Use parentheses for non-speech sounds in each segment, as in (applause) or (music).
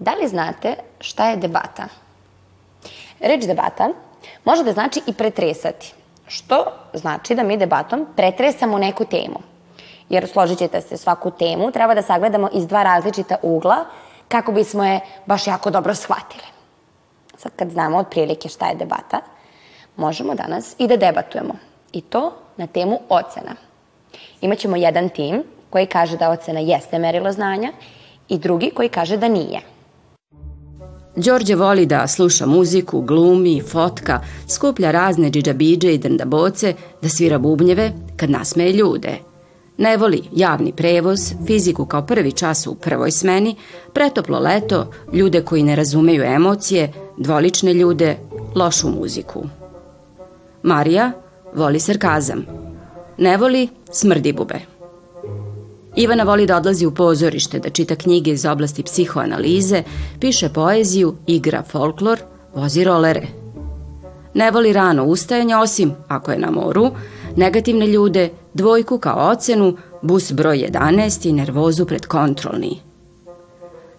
Da li znate šta je debata? Reč debata može da znači i pretresati, što znači da mi debatom pretresamo neku temu. Jer složit ćete se, svaku temu treba da sagledamo iz dva različita ugla kako bismo je baš jako dobro shvatili. Sad kad znamo otprilike šta je debata, možemo danas i da debatujemo. I to na temu ocena. Imaćemo jedan tim koji kaže da ocena jeste merilo znanja i drugi koji kaže da nije. Đorđe voli da sluša muziku, glumi, fotka, skuplja razne džidžabidže i drndaboce, da svira bubnjeve kad nasmeje ljude. Ne voli javni prevoz, fiziku kao prvi čas u prvoj smeni, pretoplo leto, ljude koji ne razumeju emocije, dvolične ljude, lošu muziku. Marija voli sarkazam. Ne voli smrdibube. Ivana voli da odlazi u pozorište, da čita knjige iz oblasti psihoanalize, piše poeziju, igra folklor, vozi rolere. Ne voli rano ustajanje, osim ako je na moru, negativne ljude, dvojku kao ocenu, bus broj 11 i nervozu pred kontrolni.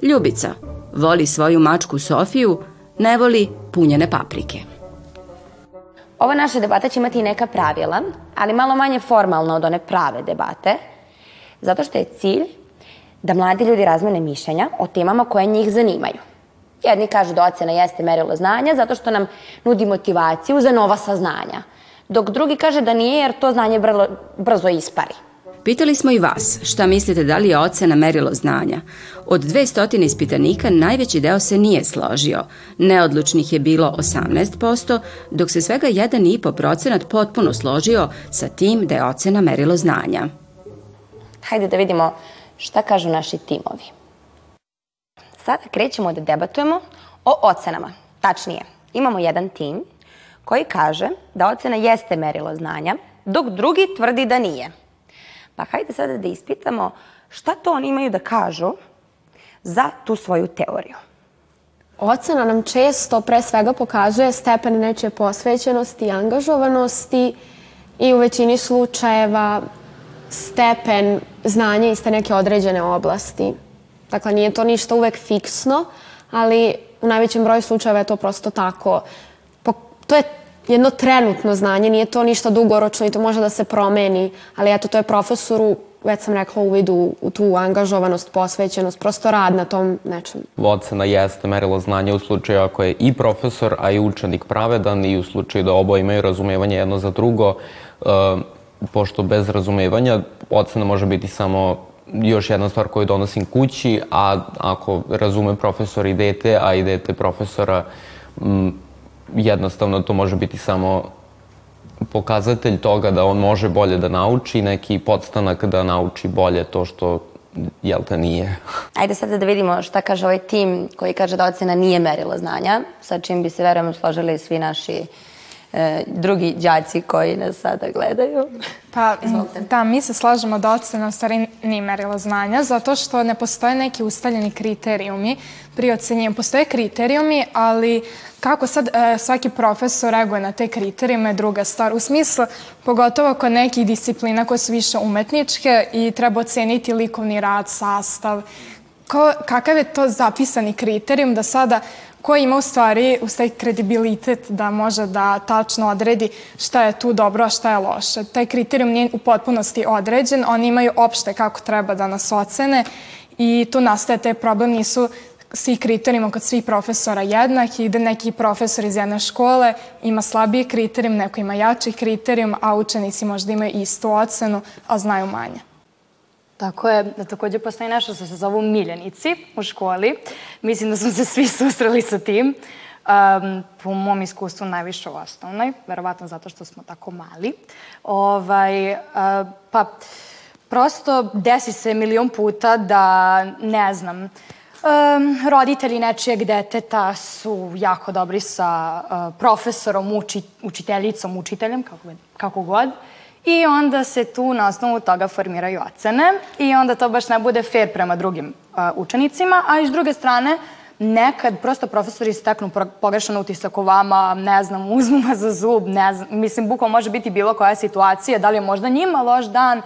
Ljubica voli svoju mačku Sofiju, ne voli punjene paprike. Ova naša debata će imati i neka pravila, ali malo manje formalno od one prave debate, zato što je cilj da mladi ljudi razmene mišljenja o temama koje njih zanimaju. Jedni kažu da ocena jeste merilo znanja zato što nam nudi motivaciju za nova saznanja, dok drugi kaže da nije jer to znanje brzo, brzo ispari. Pitali smo i vas šta mislite da li je ocena merilo znanja. Od 200 ispitanika najveći deo se nije složio. Neodlučnih je bilo 18%, dok se svega 1,5% potpuno složio sa tim da je ocena merilo znanja. Hajde da vidimo šta kažu naši timovi. Sada krećemo da debatujemo o ocenama. Tačnije, imamo jedan tim koji kaže da ocena jeste merilo znanja, dok drugi tvrdi da nije. Pa hajde sada da ispitamo šta to oni imaju da kažu za tu svoju teoriju. Ocena nam često pre svega pokazuje stepen nečije posvećenosti i angažovanosti i u većini slučajeva stepen znanja iz te neke određene oblasti. Dakle, nije to ništa uvek fiksno, ali u najvećem broju slučajeva je to prosto tako. To je jedno trenutno znanje, nije to ništa dugoročno i to može da se promeni, ali eto, to je profesoru, već sam rekla, uvidu u tu angažovanost, posvećenost, prosto rad na tom nečem. Ocena jeste merilo znanja u slučaju ako je i profesor, a i učenik pravedan i u slučaju da oboje imaju razumevanje jedno za drugo, e, pošto bez razumevanja ocena može biti samo još jedna stvar koju donosim kući, a ako razume profesor i dete, a i dete profesora, m, jednostavno to može biti samo pokazatelj toga da on može bolje da nauči, neki podstanak da nauči bolje to što jel te nije. (laughs) Ajde sada da vidimo šta kaže ovaj tim koji kaže da ocena nije merilo znanja, sa čim bi se verujem složili svi naši e, drugi đaci koji nas sada gledaju. Pa, da, mi se slažemo da ocena u stvari nije merilo znanja, zato što ne postoje neki ustaljeni kriterijumi pri ocenjivanju. Postoje kriterijumi, ali kako sad e, svaki profesor reaguje na te kriterijume je druga stvar. U smislu, pogotovo kod nekih disciplina koje su više umetničke i treba oceniti likovni rad, sastav, ko, kakav je to zapisani kriterijum da sada ko ima u stvari u stvari kredibilitet da može da tačno odredi šta je tu dobro, a šta je loše. Taj kriterijum nije u potpunosti određen, oni imaju opšte kako treba da nas ocene i tu nastaje taj problem, nisu svi kriterijuma kod svih profesora jednaki, da neki profesor iz jedne škole ima slabiji kriterijum, neko ima jači kriterijum, a učenici možda imaju istu ocenu, a znaju manje. Tako je, da takođe postoji nešto što se zovu miljenici u školi. Mislim da smo se svi susreli sa tim. Um, po mom iskustvu najviše u osnovnoj, verovatno zato što smo tako mali. Ovaj, uh, pa, prosto desi se milion puta da, ne znam, um, roditelji nečijeg deteta su jako dobri sa uh, profesorom, uči, učiteljicom, učiteljem, kako, kako god. I onda se tu na osnovu toga formiraju ocene i onda to baš ne bude fair prema drugim uh, učenicima, a i s druge strane, nekad prosto profesori steknu pogrešan utisak o vama, ne znam, (laughs) uzmu vas za zub, ne znam, mislim, bukvalno može biti bilo koja situacija, da li je možda njima loš dan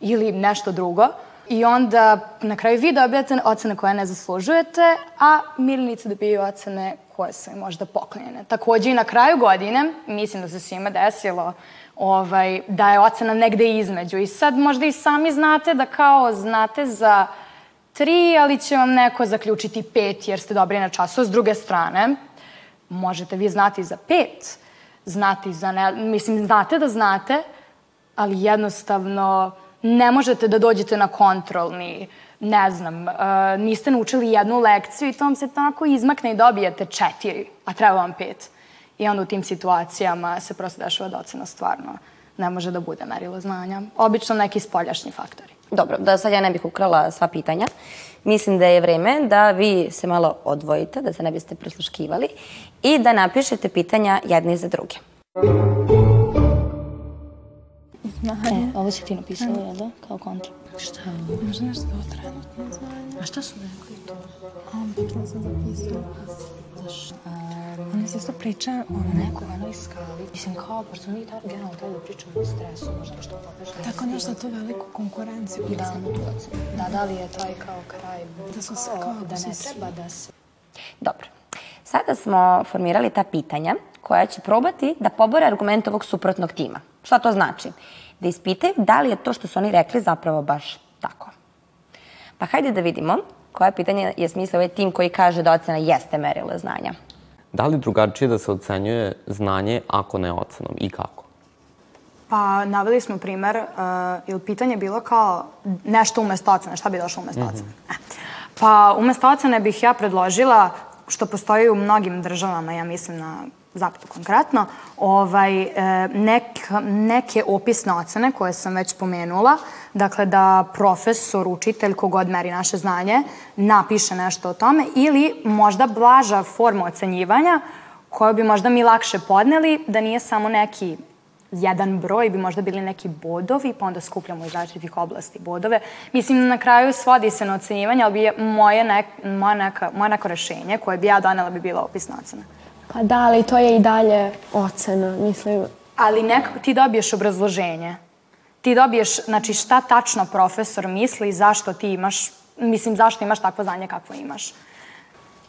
ili nešto drugo. I onda na kraju vi dobijate ocene koje ne zaslužujete, a milnice dobijaju ocene koje su možda poklonjene. Takođe i na kraju godine, mislim da se svima desilo, ovaj, da je ocena negde između. I sad možda i sami znate da kao znate za tri, ali će vam neko zaključiti pet jer ste dobri na času. S druge strane, možete vi znati za pet, znati za ne, mislim, znate da znate, ali jednostavno ne možete da dođete na kontrolni, ne znam, uh, niste naučili jednu lekciju i to vam se tako izmakne i dobijete četiri, a treba vam pet. I onda u tim situacijama se prosto dešava da ocena stvarno ne može da bude merilo znanja. Obično neki spoljašnji faktori. Dobro, da sad ja ne bih ukrala sva pitanja. Mislim da je vreme da vi se malo odvojite, da se ne biste prisluškivali i da napišete pitanja jedni za druge. Znanje. E, ovo si ti napisala, jel da? Kao kontra. Šta je ovo? Možda nešto ovo trenutno znanje. A šta su rekli to? A, bitno sam zapisala. Zašto? Oni se isto priča o neku onoj skali. Mislim, kao, pošto mi ta, generalno tada pričamo o stresu, možda što poveže. Tako nešto to veliku konkurenciju. I da, da, da li je taj kao kraj, da, su se, kao, da ne treba da se... Dobro. Sada smo formirali ta pitanja koja će probati da pobore argument ovog suprotnog tima. Šta to znači? Da ispitaju da li je to što su oni rekli zapravo baš tako. Pa hajde da vidimo koje pitanje je smislio ovaj tim koji kaže da ocena jeste merila znanja. Da li drugačije da se ocenjuje znanje ako ne ocenom i kako? Pa, naveli smo primer, uh, ili pitanje bilo kao nešto umesto ocene, šta bi došlo umesto mm -hmm. ocene? E. Pa, umesto ocene bih ja predložila, što postoji u mnogim državama, ja mislim na zapadu konkretno, ovaj, e, nek, neke opisne ocene koje sam već pomenula, dakle da profesor, učitelj, kogod meri naše znanje, napiše nešto o tome ili možda blaža forma ocenjivanja koju bi možda mi lakše podneli, da nije samo neki jedan broj, bi možda bili neki bodovi, pa onda skupljamo iz različitih oblasti bodove. Mislim, na kraju svodi se na ocenjivanje, ali bi moje, nek, moje, neka, moje neko rešenje koje bi ja donela bi bila opisna ocena. Pa da, ali to je i dalje ocena, mislim. Ali nekako ti dobiješ obrazloženje. Ti dobiješ, znači, šta tačno profesor misli i zašto ti imaš, mislim, zašto imaš takvo znanje kakvo imaš.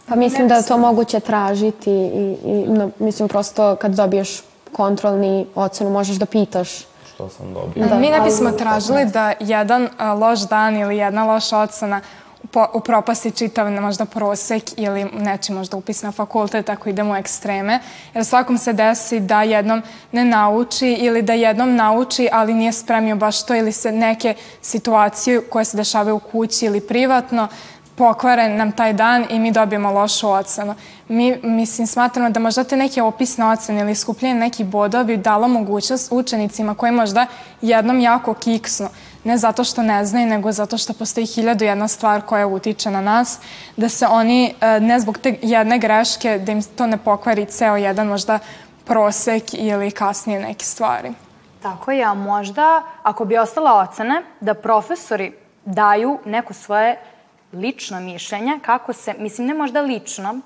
Pa mislim da je to moguće tražiti i, i no, mislim prosto kad dobiješ kontrolni ocenu možeš da pitaš što sam dobio. Da, Mi ne bismo tražili da jedan loš dan ili jedna loša ocena po, upropasti čitav možda prosek ili neči možda upis na fakultet ako idemo u ekstreme. Jer svakom se desi da jednom ne nauči ili da jednom nauči, ali nije spremio baš to ili se neke situacije koje se dešavaju u kući ili privatno pokvare nam taj dan i mi dobijemo lošu ocenu. Mi, mislim, smatramo da možda te neke opisne ocene ili skupljenje neki bodovi dalo mogućnost učenicima koji možda jednom jako kiksnu ne zato što ne znaju, nego zato što postoji hiljadu jedna stvar koja utiče na nas, da se oni, e, ne zbog te jedne greške, da im to ne pokvari ceo jedan možda prosek ili kasnije neke stvari. Tako je, a možda, ako bi ostala ocene, da profesori daju neko svoje lično mišljenje, kako se, mislim, ne možda lično,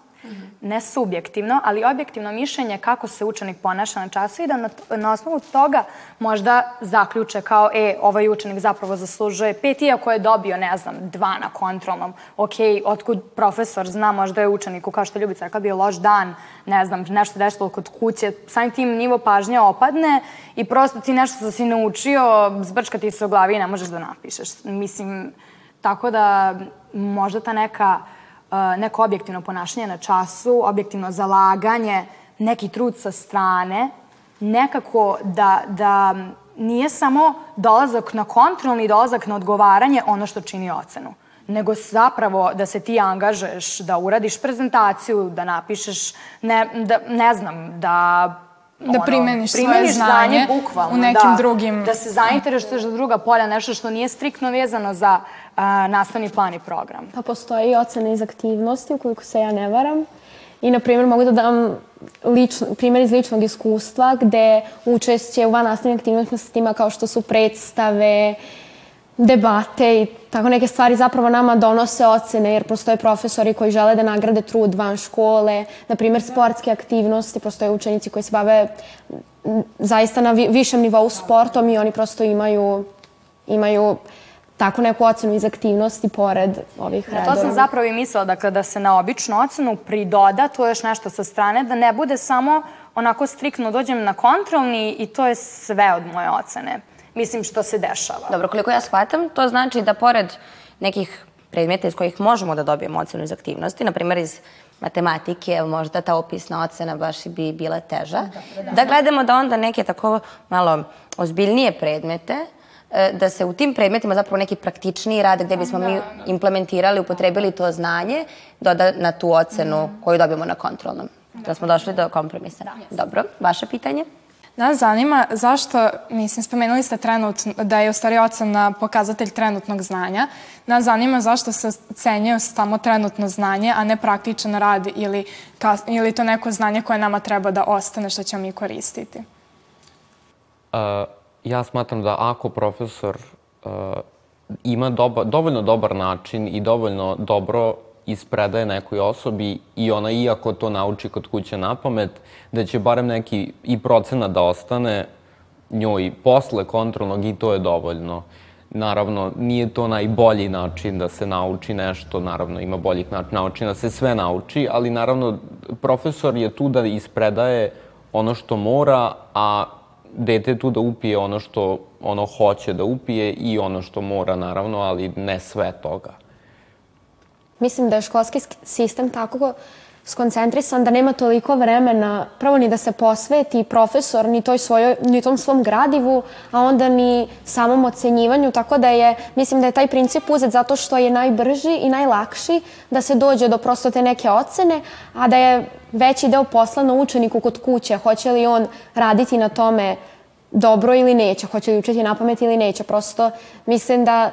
ne subjektivno, ali objektivno mišljenje kako se učenik ponaša na času i da na, na osnovu toga možda zaključe kao, e, ovaj učenik zapravo zaslužuje pet, iako je dobio, ne znam, dva na kontrolnom. Ok, otkud profesor zna, možda je učeniku, kao što Ljubica rekla, bio loš dan, ne znam, nešto desilo kod kuće, samim tim nivo pažnje opadne i prosto ti nešto što si naučio, zbrčka ti se u glavi i ne možeš da napišeš. Mislim, tako da možda ta neka neko objektivno ponašanje na času, objektivno zalaganje, neki trud sa strane, nekako da, da nije samo dolazak na kontrolni dolazak na odgovaranje ono što čini ocenu, nego zapravo da se ti angažuješ, da uradiš prezentaciju, da napišeš, ne, da, ne znam, da Da primeniš svoje primeniš znanje bukvalno, u nekim da, drugim- Da se zainteresuješ za druga polja, nešto što nije striktno vezano za a, nastavni plan i program. Pa postoji ocena iz aktivnosti, ukoliko se ja ne varam. I, na primjer, mogu da dam lično, primjer iz ličnog iskustva gde učešće u van nastavnim aktivnostima kao što su predstave, debate i tako neke stvari zapravo nama donose ocene jer postoje profesori koji žele da nagrade trud van škole, na primjer sportske aktivnosti, postoje učenici koji se bave zaista na vi, višem nivou sportom i oni prosto imaju, imaju tako neku ocenu iz aktivnosti pored ovih Da, to redova. sam zapravo i mislila, dakle, da se na običnu ocenu pridoda to još nešto sa strane, da ne bude samo onako striktno dođem na kontrolni i to je sve od moje ocene. Mislim što se dešava. Dobro, koliko ja shvatam, to znači da pored nekih predmeta iz kojih možemo da dobijemo ocenu iz aktivnosti, na primjer iz matematike, možda ta opisna ocena baš i bi bila teža, da gledamo da onda neke tako malo ozbiljnije predmete, da se u tim predmetima zapravo neki praktičniji rad gde bismo mi implementirali, upotrebili to znanje, doda na tu ocenu koju dobijemo na kontrolnom. Da smo došli do kompromisa. Dobro, vaše pitanje? Nas zanima zašto, mislim, spomenuli ste trenutno, da je u stvari ocena pokazatelj trenutnog znanja. Nas zanima zašto se ocenjuje samo trenutno znanje, a ne praktičan rad ili, kas, ili to neko znanje koje nama treba da ostane, što ćemo mi koristiti. Uh, ja smatram da ako profesor uh, ima doba, dovoljno dobar način i dovoljno dobro ispredaje nekoj osobi i ona iako to nauči kod kuće na pamet, da će barem neki i procenat da ostane njoj posle kontrolnog i to je dovoljno. Naravno, nije to najbolji način da se nauči nešto, naravno ima boljih način, načina da se sve nauči, ali naravno profesor je tu da ispredaje ono što mora, a dete je tu da upije ono što ono hoće da upije i ono što mora, naravno, ali ne sve toga. Mislim da je školski sk- sistem tako skoncentrisan da nema toliko vremena prvo ni da se posveti profesor ni toj svojoj ni tom svom gradivu, a onda ni samom ocenjivanju, tako da je mislim da je taj princip uzet zato što je najbrži i najlakši da se dođe do prosto te neke ocene, a da je veći deo posla na učeniku kod kuće, hoće li on raditi na tome dobro ili neće, hoće li učiti na pamet ili neće. Prosto mislim da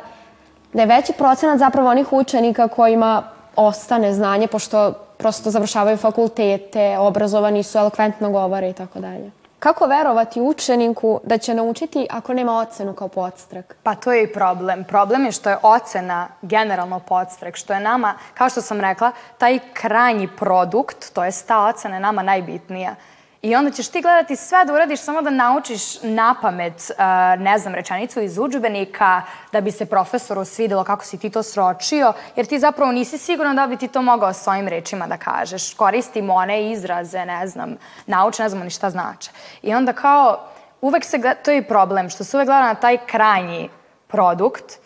da je veći procenat zapravo onih učenika kojima ostane znanje, pošto prosto završavaju fakultete, obrazovani su, elokventno govore i tako dalje. Kako verovati učeniku da će naučiti ako nema ocenu kao podstrak? Pa to je i problem. Problem je što je ocena generalno podstrek, što je nama, kao što sam rekla, taj krajnji produkt, to je ta ocena je nama najbitnija. I onda ćeš ti gledati sve da uradiš samo da naučiš na pamet, uh, ne znam, rečenicu iz udžbenika, da bi se profesoru svidelo kako si ti to sročio, jer ti zapravo nisi sigurno da bi ti to mogao svojim rečima da kažeš. Koristimo one izraze, ne znam, nauče, ne znamo ni šta znače. I onda kao, uvek se, gleda, to je problem, što se uvek gleda na taj krajnji produkt,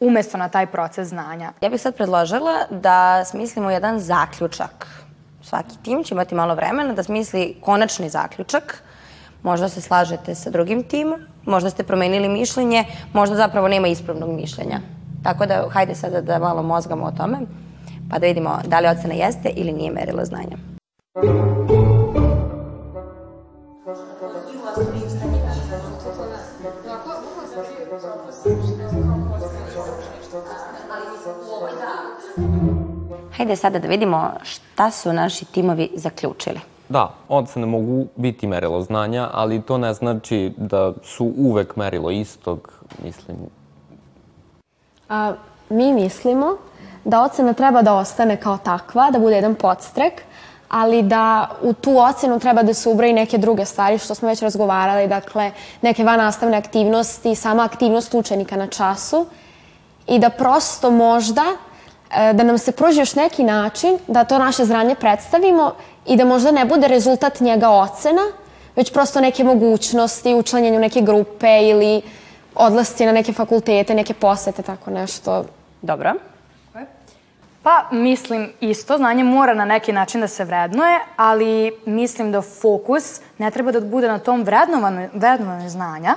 umesto na taj proces znanja. Ja bih sad predložila da smislimo jedan zaključak. Svaki tim će imati malo vremena da smisli konačni zaključak. Možda se slažete sa drugim timom, možda ste promenili mišljenje, možda zapravo nema ispravnog mišljenja. Tako da, hajde sada da malo mozgamo o tome, pa da vidimo da li ocena jeste ili nije merilo znanja. Hajde sada da vidimo šta su naši timovi zaključili. Da, ocene mogu biti merilo znanja, ali to ne znači da su uvek merilo istog, mislim. A, mi mislimo da ocena treba da ostane kao takva, da bude jedan podstrek, ali da u tu ocenu treba da se ubraju neke druge stvari što smo već razgovarali, dakle neke van nastavne aktivnosti, sama aktivnost učenika na času i da prosto možda da nam se pruži još neki način da to naše znanje predstavimo i da možda ne bude rezultat njega ocena, već prosto neke mogućnosti, učlanjenju neke grupe ili odlasci na neke fakultete, neke posete, tako nešto. Dobro. Pa, mislim isto, znanje mora na neki način da se vrednuje, ali mislim da fokus ne treba da bude na tom vrednovanju, vrednovanju znanja,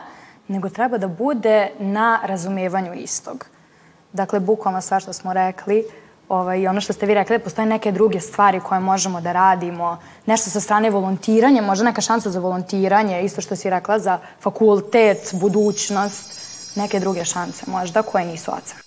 nego treba da bude na razumevanju istog. Dakle, bukvalno sve što smo rekli, ovaj, i ono što ste vi rekli, da postoje neke druge stvari koje možemo da radimo, nešto sa strane volontiranja, možda neka šansa za volontiranje, isto što si rekla za fakultet, budućnost, neke druge šanse možda koje nisu ocene.